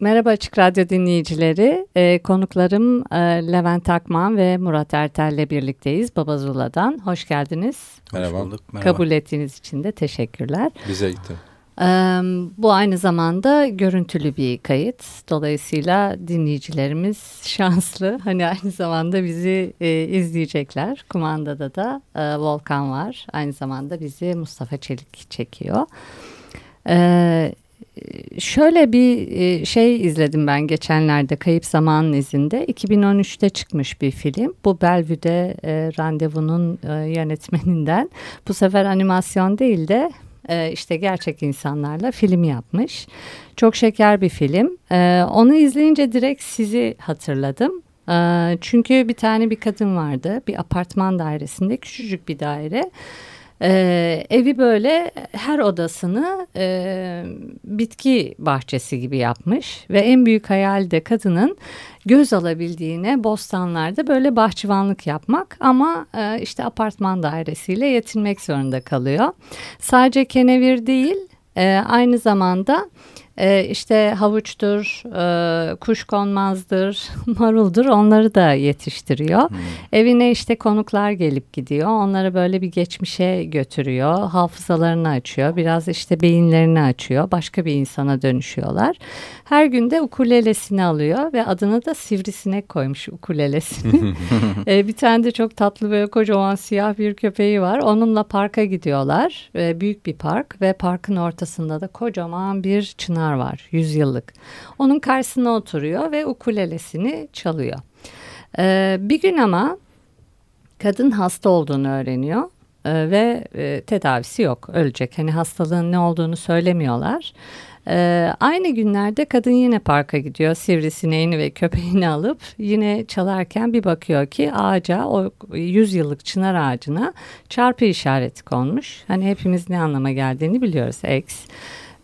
Merhaba Açık Radyo dinleyicileri. Ee, konuklarım e, Levent Akman ve Murat Ertel'le birlikteyiz Babazula'dan. Hoş geldiniz. Merhaba. Merhaba. Kabul ettiğiniz için de teşekkürler. Bize gitti. Ee, bu aynı zamanda görüntülü bir kayıt. Dolayısıyla dinleyicilerimiz şanslı. Hani aynı zamanda bizi e, izleyecekler. Kumandada da e, Volkan var. Aynı zamanda bizi Mustafa Çelik çekiyor. Ee, şöyle bir e, şey izledim ben geçenlerde Kayıp Zamanın izinde. 2013'te çıkmış bir film. Bu Bellevü'de e, randevunun e, yönetmeninden. Bu sefer animasyon değil de e, işte gerçek insanlarla film yapmış. Çok şeker bir film. E, onu izleyince direkt sizi hatırladım. E, çünkü bir tane bir kadın vardı. Bir apartman dairesinde küçücük bir daire. Ee, evi böyle her odasını e, bitki bahçesi gibi yapmış ve en büyük hayal de kadının göz alabildiğine bostanlarda böyle bahçıvanlık yapmak ama e, işte apartman dairesiyle yetinmek zorunda kalıyor. Sadece kenevir değil e, aynı zamanda e, işte havuçtur, e, kuşkonmazdır, maruldur onları da yetiştiriyor. Hmm. Evine işte konuklar gelip gidiyor. Onları böyle bir geçmişe götürüyor. Hafızalarını açıyor. Biraz işte beyinlerini açıyor. Başka bir insana dönüşüyorlar. Her günde ukulelesini alıyor ve adını da sivrisinek koymuş ukulelesini. e, bir tane de çok tatlı böyle kocaman siyah bir köpeği var. Onunla parka gidiyorlar. E, büyük bir park ve parkın ortasında da kocaman bir çınar var. Yüzyıllık. Onun karşısına oturuyor ve ukulelesini çalıyor. E, bir gün ama kadın hasta olduğunu öğreniyor. Ee, ve e, tedavisi yok ölecek hani hastalığın ne olduğunu söylemiyorlar ee, aynı günlerde kadın yine parka gidiyor sivrisineğini ve köpeğini alıp yine çalarken bir bakıyor ki ağaca o 100 yıllık çınar ağacına çarpı işareti konmuş. Hani hepimiz ne anlama geldiğini biliyoruz X.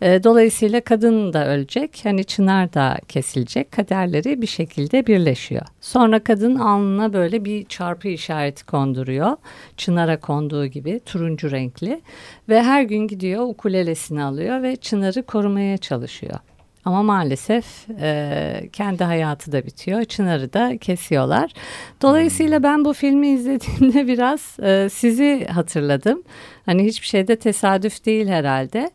Ee, dolayısıyla kadın da ölecek, hani çınar da kesilecek, kaderleri bir şekilde birleşiyor. Sonra kadın alnına böyle bir çarpı işareti konduruyor. Çınara konduğu gibi turuncu renkli ve her gün gidiyor ukulelesini alıyor ve çınarı korumaya çalışıyor. Ama maalesef e, kendi hayatı da bitiyor. Çınarı da kesiyorlar. Dolayısıyla ben bu filmi izlediğimde biraz e, sizi hatırladım. Hani hiçbir şeyde tesadüf değil herhalde.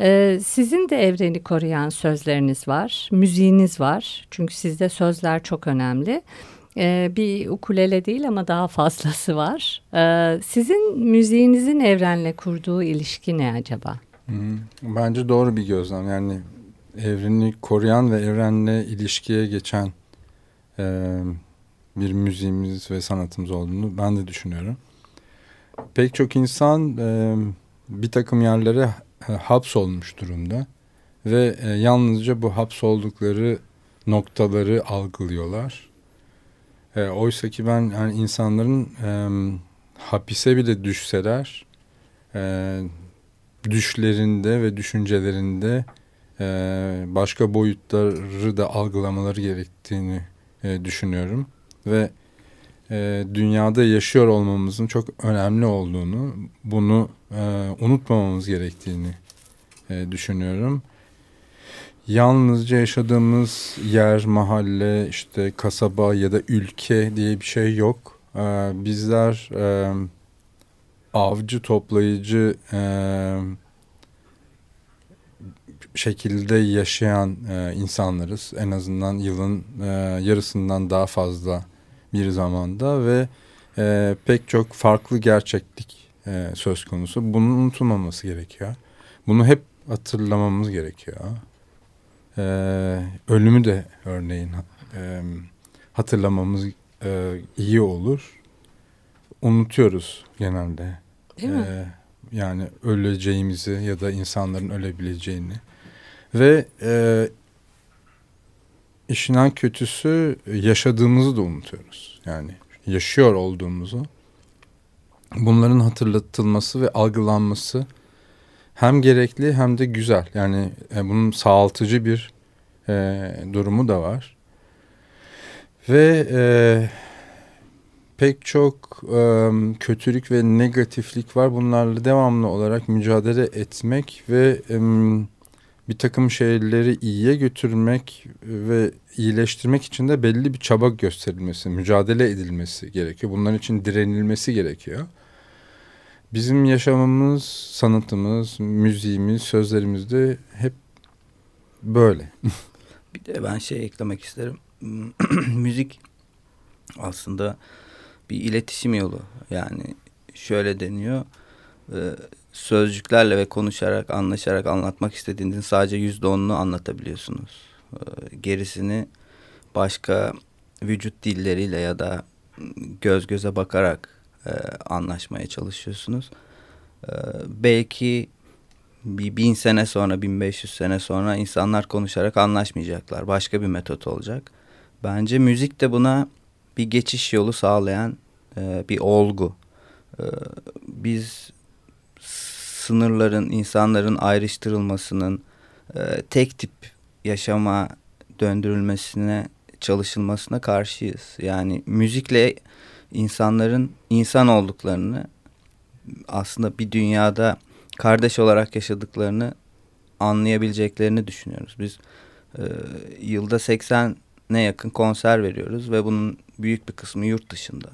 E, sizin de evreni koruyan sözleriniz var. Müziğiniz var. Çünkü sizde sözler çok önemli. Ee, bir ukulele değil ama daha fazlası var. Ee, sizin müziğinizin evrenle kurduğu ilişki ne acaba? Bence doğru bir gözlem. Yani evreni koruyan ve evrenle ilişkiye geçen e, bir müziğimiz ve sanatımız olduğunu ben de düşünüyorum. Pek çok insan e, bir takım yerlere e, hapsolmuş durumda ve e, yalnızca bu hapsoldukları noktaları algılıyorlar. E, Oysa ki ben yani insanların e, hapise bile düşseler e, düşlerinde ve düşüncelerinde e, başka boyutları da algılamaları gerektiğini e, düşünüyorum. Ve e, dünyada yaşıyor olmamızın çok önemli olduğunu, bunu e, unutmamamız gerektiğini e, düşünüyorum. Yalnızca yaşadığımız yer, mahalle, işte kasaba ya da ülke diye bir şey yok. E, bizler e, avcı, toplayıcı, e, şekilde yaşayan e, insanlarız. En azından yılın e, yarısından daha fazla bir zamanda ve e, pek çok farklı gerçeklik e, söz konusu. Bunun unutulmaması gerekiyor. Bunu hep hatırlamamız gerekiyor. E, ölümü de örneğin e, hatırlamamız e, iyi olur. Unutuyoruz genelde. Değil mi? E, yani öleceğimizi ya da insanların ölebileceğini. Ve e, işin en kötüsü yaşadığımızı da unutuyoruz. Yani yaşıyor olduğumuzu bunların hatırlatılması ve algılanması hem gerekli hem de güzel. Yani e, bunun sağaltıcı bir e, durumu da var. Ve e, pek çok e, kötülük ve negatiflik var. Bunlarla devamlı olarak mücadele etmek ve e, bir takım şeyleri iyiye götürmek ve iyileştirmek için de belli bir çaba gösterilmesi, mücadele edilmesi gerekiyor. Bunların için direnilmesi gerekiyor. Bizim yaşamımız, sanatımız, müziğimiz, sözlerimiz de hep böyle. bir de ben şey eklemek isterim. Müzik aslında bir iletişim yolu. Yani şöyle deniyor. Sözcüklerle ve konuşarak, anlaşarak anlatmak istediğinizin sadece yüzde onunu anlatabiliyorsunuz. E, gerisini başka vücut dilleriyle ya da göz göze bakarak e, anlaşmaya çalışıyorsunuz. E, belki bir bin sene sonra, bin beş yüz sene sonra insanlar konuşarak anlaşmayacaklar. Başka bir metot olacak. Bence müzik de buna bir geçiş yolu sağlayan e, bir olgu. E, biz sınırların, insanların ayrıştırılmasının e, tek tip yaşama döndürülmesine çalışılmasına karşıyız. Yani müzikle insanların insan olduklarını aslında bir dünyada kardeş olarak yaşadıklarını anlayabileceklerini düşünüyoruz. Biz e, yılda 80 ne yakın konser veriyoruz ve bunun büyük bir kısmı yurt dışında.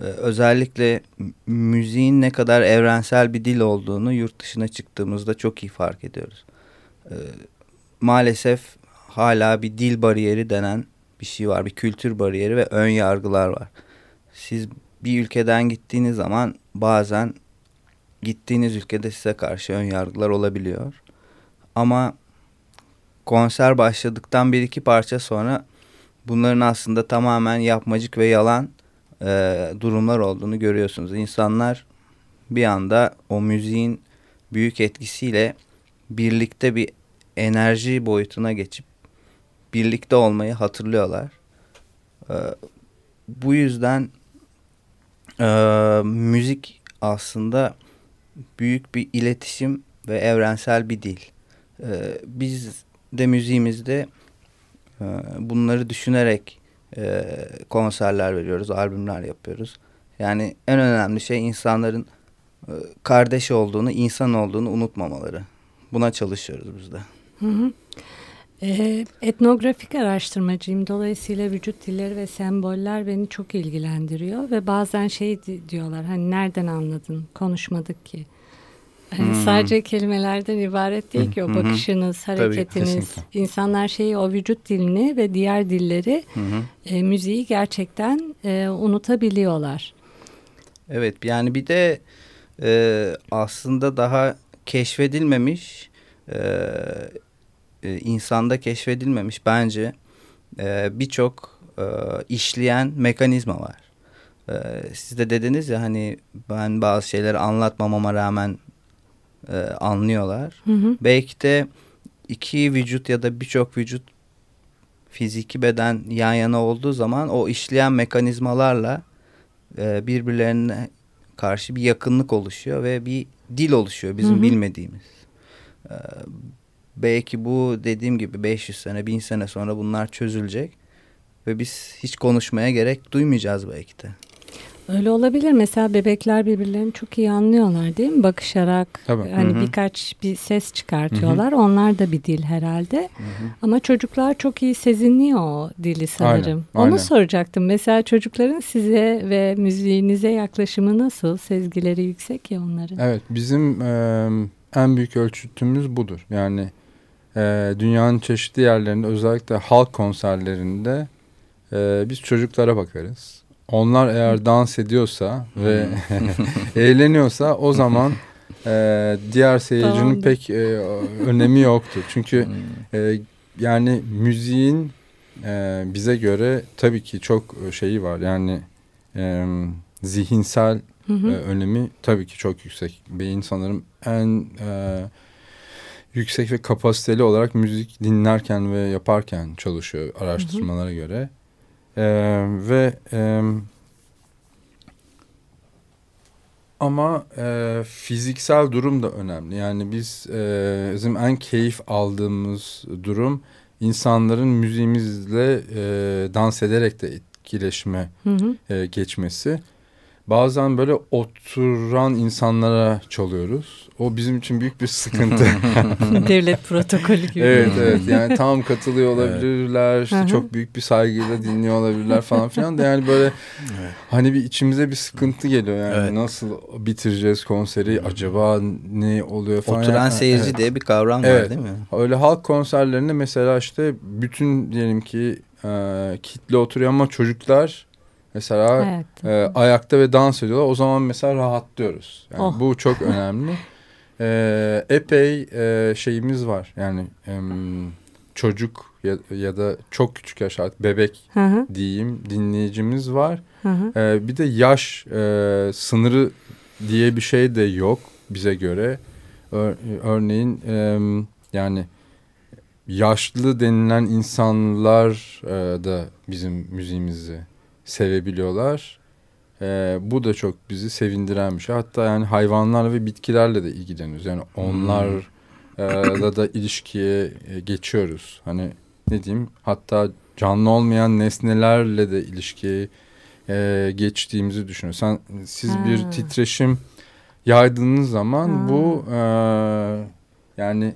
Ee, özellikle müziğin ne kadar evrensel bir dil olduğunu yurt dışına çıktığımızda çok iyi fark ediyoruz. Ee, maalesef hala bir dil bariyeri denen bir şey var. Bir kültür bariyeri ve ön yargılar var. Siz bir ülkeden gittiğiniz zaman bazen gittiğiniz ülkede size karşı ön yargılar olabiliyor. Ama konser başladıktan bir iki parça sonra bunların aslında tamamen yapmacık ve yalan e, durumlar olduğunu görüyorsunuz. İnsanlar bir anda o müziğin büyük etkisiyle birlikte bir enerji boyutuna geçip birlikte olmayı hatırlıyorlar. E, bu yüzden e, müzik aslında büyük bir iletişim ve evrensel bir dil. E, biz de müziğimizde e, bunları düşünerek e, konserler veriyoruz, albümler yapıyoruz. Yani en önemli şey insanların e, kardeş olduğunu, insan olduğunu unutmamaları. Buna çalışıyoruz biz de. Hı hı. E, etnografik araştırmacıyım. Dolayısıyla vücut dilleri ve semboller beni çok ilgilendiriyor. Ve bazen şey diyorlar hani nereden anladın konuşmadık ki. Hani hmm. Sadece kelimelerden ibaret değil ki o bakışınız, hareketiniz. Tabii, insanlar şeyi o vücut dilini ve diğer dilleri e, müziği gerçekten e, unutabiliyorlar. Evet yani bir de e, aslında daha keşfedilmemiş e, e, insanda keşfedilmemiş bence e, birçok e, işleyen mekanizma var. E, siz de dediniz ya hani ben bazı şeyleri anlatmamama rağmen e, anlıyorlar. Hı hı. Belki de iki vücut ya da birçok vücut fiziki beden yan yana olduğu zaman o işleyen mekanizmalarla e, birbirlerine karşı bir yakınlık oluşuyor ve bir dil oluşuyor bizim hı hı. bilmediğimiz. E, belki bu dediğim gibi 500 sene 1000 sene sonra bunlar çözülecek ve biz hiç konuşmaya gerek duymayacağız belki de. Öyle olabilir. Mesela bebekler birbirlerini çok iyi anlıyorlar değil mi? Bakışarak Tabii. hani Hı-hı. birkaç bir ses çıkartıyorlar. Hı-hı. Onlar da bir dil herhalde. Hı-hı. Ama çocuklar çok iyi sezinliyor o dili sanırım. Aynen, Onu aynen. soracaktım. Mesela çocukların size ve müziğinize yaklaşımı nasıl? Sezgileri yüksek ya onların. Evet, bizim e, en büyük ölçütümüz budur. Yani e, dünyanın çeşitli yerlerinde özellikle halk konserlerinde e, biz çocuklara bakarız onlar eğer dans ediyorsa ve eğleniyorsa o zaman e, diğer seyircinin tamam. pek e, önemi yoktur. Çünkü e, yani müziğin e, bize göre tabii ki çok şeyi var. Yani e, zihinsel E, önemi tabii ki çok yüksek. Beyin sanırım en e, yüksek ve kapasiteli olarak müzik dinlerken ve yaparken çalışıyor araştırmalara hı hı. göre. Ee, ve e, ama e, fiziksel durum da önemli. Yani biz e, bizim en keyif aldığımız durum insanların müziğimizle e, dans ederek de etkileşime hı hı. E, geçmesi. Bazen böyle oturan insanlara çalıyoruz. O bizim için büyük bir sıkıntı. Devlet protokolü gibi. evet evet yani tam katılıyor olabilirler. işte Hı hı. çok büyük bir saygıyla dinliyor olabilirler falan filan da yani böyle hani bir içimize bir sıkıntı geliyor yani Evet. nasıl bitireceğiz konseri acaba ne oluyor falan. Oturan Yani, seyirci evet. diye bir kavram var Evet. değil mi? Öyle halk konserlerinde mesela işte bütün diyelim ki e, kitle oturuyor ama çocuklar mesela Evet. e, ayakta ve dans ediyorlar. O zaman mesela rahatlıyoruz. Yani Oh. Bu çok önemli. E, epey e, şeyimiz var. Yani em, çocuk ya, ya da çok küçük yaş artık bebek Hı hı, diyeyim dinleyicimiz var. hı hı. E, bir de yaş e, sınırı diye bir şey de yok bize göre. Ör- örneğin em, yani yaşlı denilen insanlar e, da bizim müziğimizi sevebiliyorlar. E, bu da çok bizi sevindiren bir şey. Hatta yani hayvanlarla ve bitkilerle de ilgileniyoruz. Yani onlarla da ilişkiye e, geçiyoruz. Hani ne diyeyim hatta canlı olmayan nesnelerle de ilişkiye e, geçtiğimizi düşünüyoruz. Sen, siz Ha. bir titreşim yaydığınız zaman Ha. bu e, yani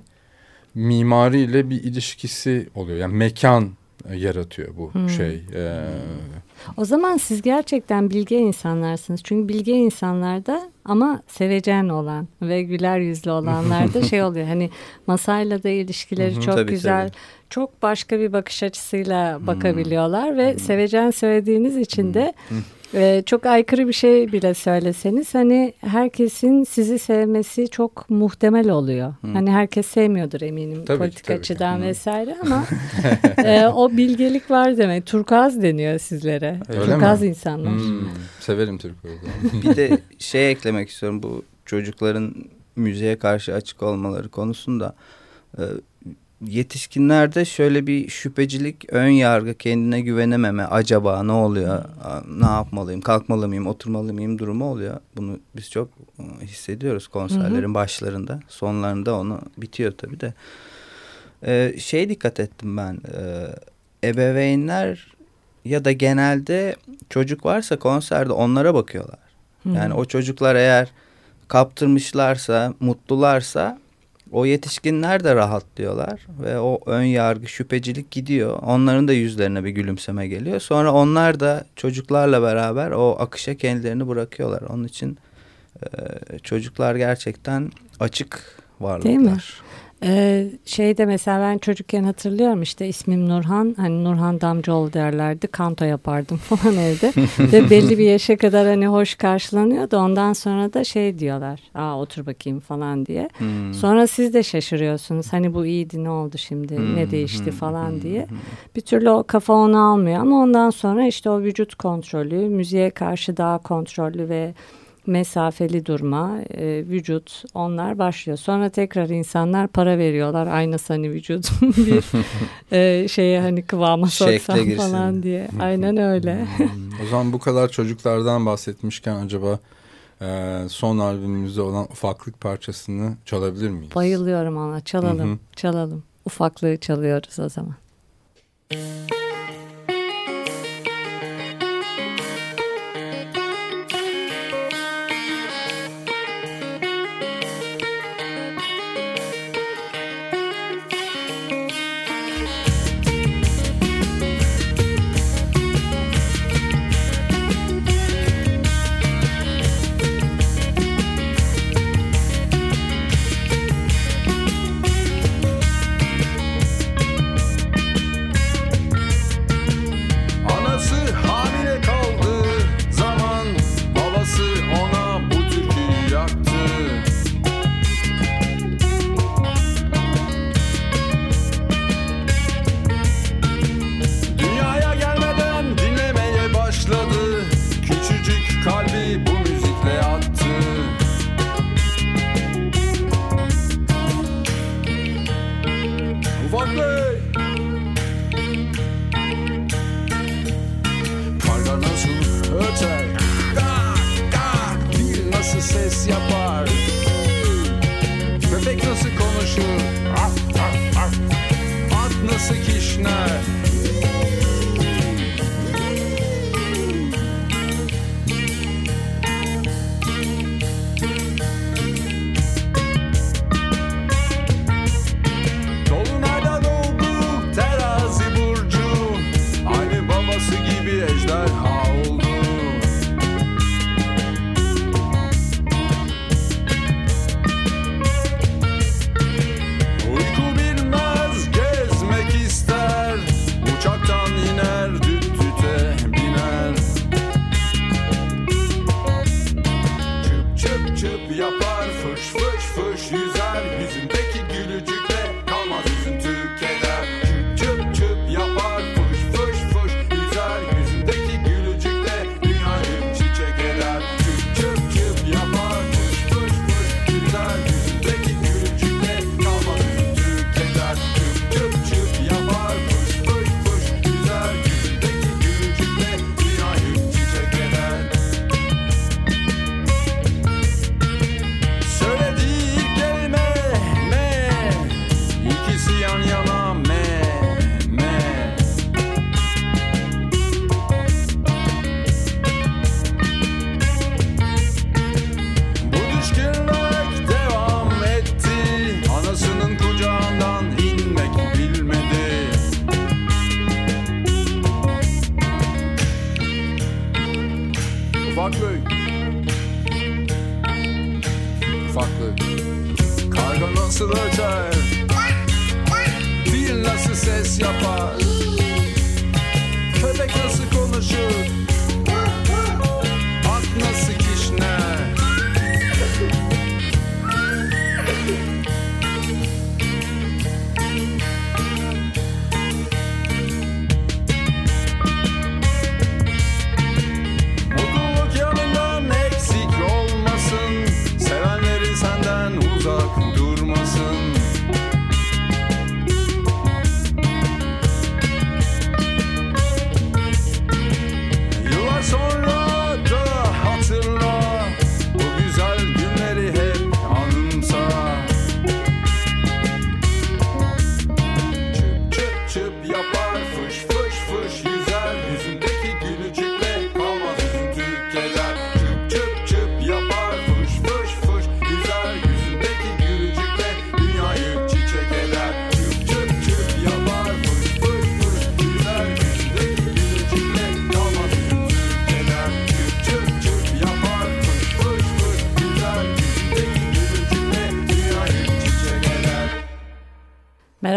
mimariyle bir ilişkisi oluyor. Yani mekan yaratıyor bu Hmm. şey. E, O zaman siz gerçekten bilge insanlarsınız. Çünkü bilge insanlarda ama sevecen olan ve güler yüzlü olanlarda şey oluyor. Hani masayla da ilişkileri çok tabii, güzel. tabii. Çok başka bir bakış açısıyla Hmm. bakabiliyorlar ve Hmm. sevecen söylediğiniz için de Hmm. e, çok aykırı bir şey bile söyleseniz hani herkesin sizi sevmesi çok muhtemel oluyor. Hmm. Hani herkes sevmiyordur eminim Tabii ki, politik tabii ki. açıdan Hmm. vesaire ama e, o bilgelik var demek. Turkuaz deniyor sizlere. Öyle Turkuaz mi? insanlar. hmm, severim Türk oyunu. Bir de şey eklemek istiyorum bu çocukların müziğe karşı açık olmaları konusunda. Ee, yetişkinlerde şöyle bir şüphecilik, ön yargı, kendine güvenememe, acaba ne oluyor, Aa, ne yapmalıyım, kalkmalı mıyım, oturmalı mıyım durumu oluyor. Bunu biz çok e, hissediyoruz konserlerin başlarında, sonlarında onu bitiyor tabii de. Ee, şey dikkat ettim ben, e, ebeveynler ya da genelde çocuk varsa konserde onlara bakıyorlar. Yani o çocuklar eğer kaptırmışlarsa, mutlularsa o yetişkinler de rahatlıyorlar ve o ön yargı, şüphecilik gidiyor. Onların da yüzlerine bir gülümseme geliyor. Sonra onlar da çocuklarla beraber o akışa kendilerini bırakıyorlar. Onun için e, çocuklar gerçekten açık varlıklar. Değil mi? Ee, şeyde mesela ben çocukken hatırlıyorum işte ismim Nurhan hani Nurhan Damcıoğlu derlerdi kanto yapardım falan evde. Ve belli bir yaşa kadar hani hoş karşılanıyordu. Ondan sonra da şey diyorlar aa otur bakayım falan diye. Hmm. sonra siz de şaşırıyorsunuz hani bu iyiydi ne oldu şimdi Hmm, ne değişti hmm, falan hmm, diye. Hmm. bir türlü o kafa onu almıyor ama ondan sonra işte o vücut kontrolü müziğe karşı daha kontrollü ve mesafeli durma, e, vücut onlar başlıyor. Sonra tekrar insanlar para veriyorlar aynası hani vücudun bir e, şeye hani kıvama girsin. falan diye. Aynen öyle. O zaman bu kadar çocuklardan bahsetmişken acaba e, son albümümüzde olan ufaklık parçasını çalabilir miyiz? Bayılıyorum ona. Çalalım, çalalım. Ufaklığı çalıyoruz o zaman. Anası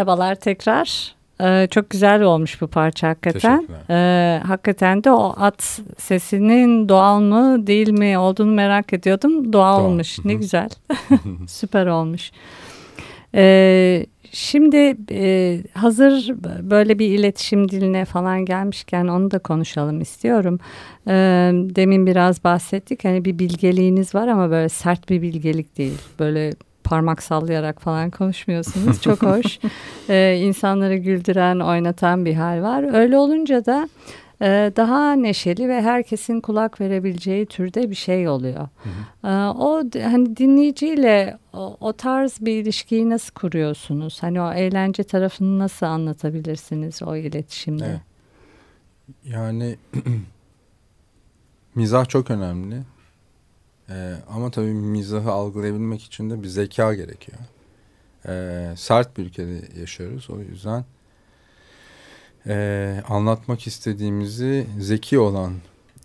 Merhabalar tekrar. Ee, çok güzel olmuş bu parça hakikaten. Ee, hakikaten de o at sesinin doğal mı değil mi olduğunu merak ediyordum. Doğal Doğal. olmuş. Ne güzel. Süper olmuş. Ee, şimdi e, hazır böyle bir iletişim diline falan gelmişken onu da konuşalım istiyorum. Ee, demin biraz bahsettik. Hani bir bilgeliğiniz var ama böyle sert bir bilgelik değil. Böyle parmak sallayarak falan konuşmuyorsunuz. Çok hoş. Ee, insanları güldüren, oynatan bir hal var. Öyle olunca da e, daha neşeli ve herkesin kulak verebileceği türde bir şey oluyor. Ee, o hani dinleyiciyle o, o tarz bir ilişkiyi nasıl kuruyorsunuz? Hani o eğlence tarafını nasıl anlatabilirsiniz o iletişimde? Evet. Yani mizah çok önemli. Ee, ama tabii mizahı algılayabilmek için de bir zeka gerekiyor. Ee, sert bir ülkede yaşıyoruz. O yüzden ee, anlatmak istediğimizi zeki olan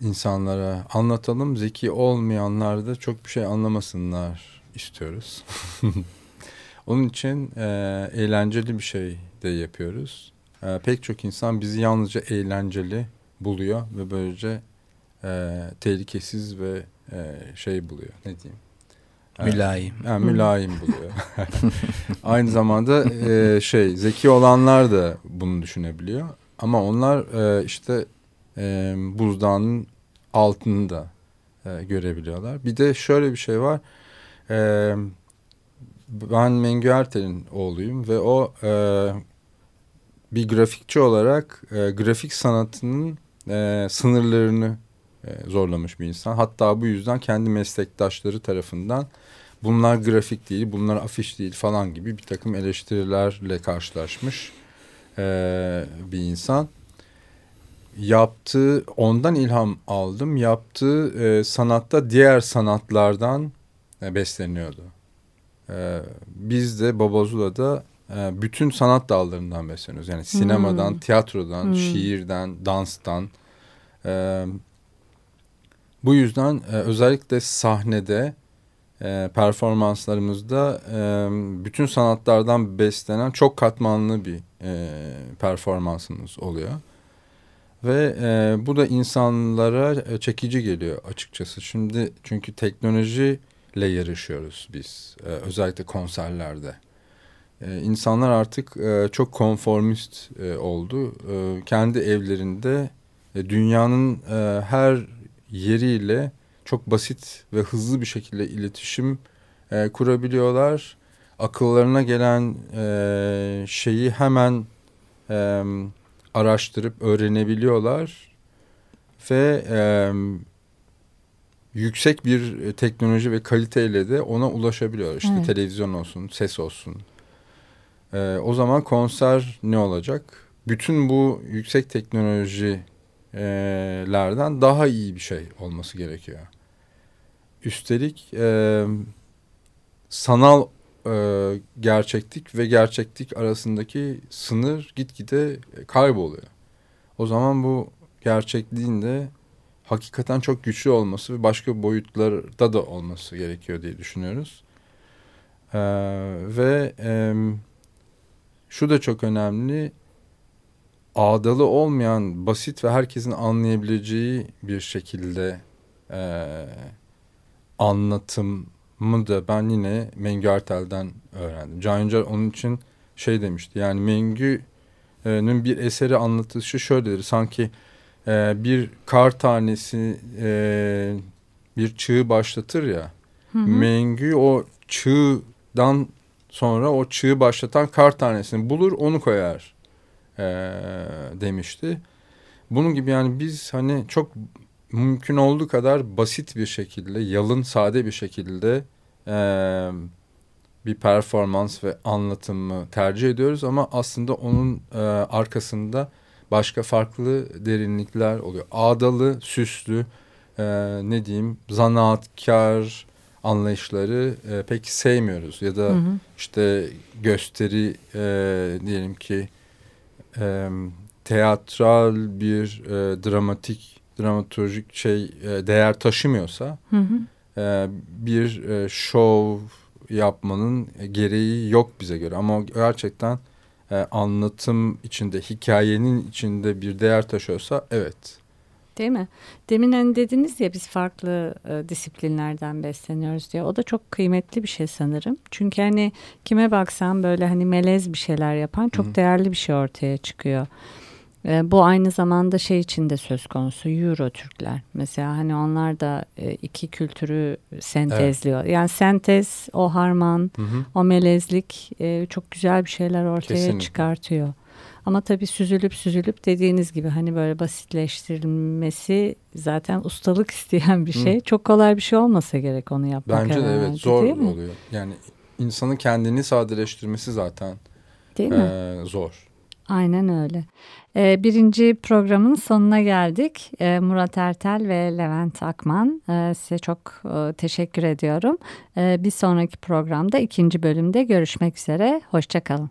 insanlara anlatalım. Zeki olmayanlar da çok bir şey anlamasınlar istiyoruz. Onun için e, eğlenceli bir şey de yapıyoruz. E, pek çok insan bizi yalnızca eğlenceli buluyor ve böylece e, tehlikesiz ve e, şey buluyor. Ne diyeyim? Mülayim. yani mülayim buluyor. Aynı zamanda e, şey zeki olanlar da bunu düşünebiliyor. Ama onlar e, işte e, buzdağının altını da e, görebiliyorlar. Bir de şöyle bir şey var. E, ben Mengü Ertel'in oğluyum ve o e, bir grafikçi olarak e, grafik sanatının e, sınırlarını zorlamış bir insan. Hatta bu yüzden kendi meslektaşları tarafından bunlar grafik değil, bunlar afiş değil falan gibi bir takım eleştirilerle karşılaşmış. e, bir insan. Yaptığı, ondan ilham aldım. Yaptığı e, sanatta diğer sanatlardan e, besleniyordu. E, biz de Babazula'da e, bütün sanat dallarından besleniyoruz. Yani sinemadan, Hmm. tiyatrodan, Hmm. şiirden, danstan. Bu yüzden e, özellikle sahnede e, performanslarımızda e, bütün sanatlardan beslenen çok katmanlı bir e, performansımız oluyor. Ve e, bu da insanlara e, çekici geliyor açıkçası. Şimdi çünkü teknolojiyle yarışıyoruz biz e, özellikle konserlerde. E, insanlar artık e, çok konformist e, oldu. E, kendi evlerinde e, dünyanın e, her yeriyle çok basit ve hızlı bir şekilde iletişim e, kurabiliyorlar. Akıllarına gelen e, şeyi hemen e, araştırıp öğrenebiliyorlar ve e, yüksek bir teknoloji ve kaliteyle de ona ulaşabiliyorlar. İşte Evet. televizyon olsun, ses olsun. E, o zaman konser ne olacak? Bütün bu yüksek teknolojilerden daha iyi bir şey olması gerekiyor. Üstelik e, sanal e, gerçeklik ve gerçeklik arasındaki sınır gitgide kayboluyor. O zaman bu gerçekliğin de hakikaten çok güçlü olması ve başka boyutlarda da olması gerekiyor diye düşünüyoruz. E, ve e, şu da çok önemli. Ağdalı olmayan, basit ve herkesin anlayabileceği bir şekilde e, anlatımı da ben yine Mengü Artel'den öğrendim. Can Yücel onun için şey demişti. Yani Mengü'nün bir eseri anlatışı şöyledir. Sanki e, bir kar tanesi e, bir çığ başlatır ya. Hı hı. Mengü o çığdan sonra o çığı başlatan kar tanesini bulur onu koyar e, demişti. Bunun gibi yani biz hani çok mümkün olduğu kadar basit bir şekilde, yalın, sade bir şekilde e, bir performans ve anlatımı tercih ediyoruz ama aslında onun e, arkasında başka farklı derinlikler oluyor. Ağdalı, süslü, e, ne diyeyim, zanaatkar anlayışları e, pek sevmiyoruz ya da Hı hı. işte gösteri e, diyelim ki e, teatral bir e, dramatik dramaturjik şey e, değer taşımıyorsa Hı hı. e, bir e, şov yapmanın gereği yok bize göre ama gerçekten e, anlatım içinde hikayenin içinde bir değer taşıyorsa evet Değil mi? Demin hani dediniz ya biz farklı e, disiplinlerden besleniyoruz diye. O da çok kıymetli bir şey sanırım. Çünkü hani kime baksan böyle hani melez bir şeyler yapan çok Hı hı. değerli bir şey ortaya çıkıyor. E, bu aynı zamanda şey için de söz konusu Euro Türkler. Mesela hani onlar da e, iki kültürü sentezliyor. Yani sentez, o harman, Hı hı. o melezlik e, çok güzel bir şeyler ortaya Kesinlikle. çıkartıyor. Ama tabii süzülüp süzülüp dediğiniz gibi hani böyle basitleştirilmesi zaten ustalık isteyen bir Hı. şey. Çok kolay bir şey olmasa gerek onu yapmak bence de herhalde, evet zor değil mi? oluyor yani insanın kendini sadeleştirmesi zaten Değil mi? e, zor. Aynen öyle. Ee, birinci programın sonuna geldik. Ee, Murat Ertel ve Levent Akman ee, size çok e, teşekkür ediyorum. Ee, bir sonraki programda ikinci bölümde görüşmek üzere. Hoşçakalın.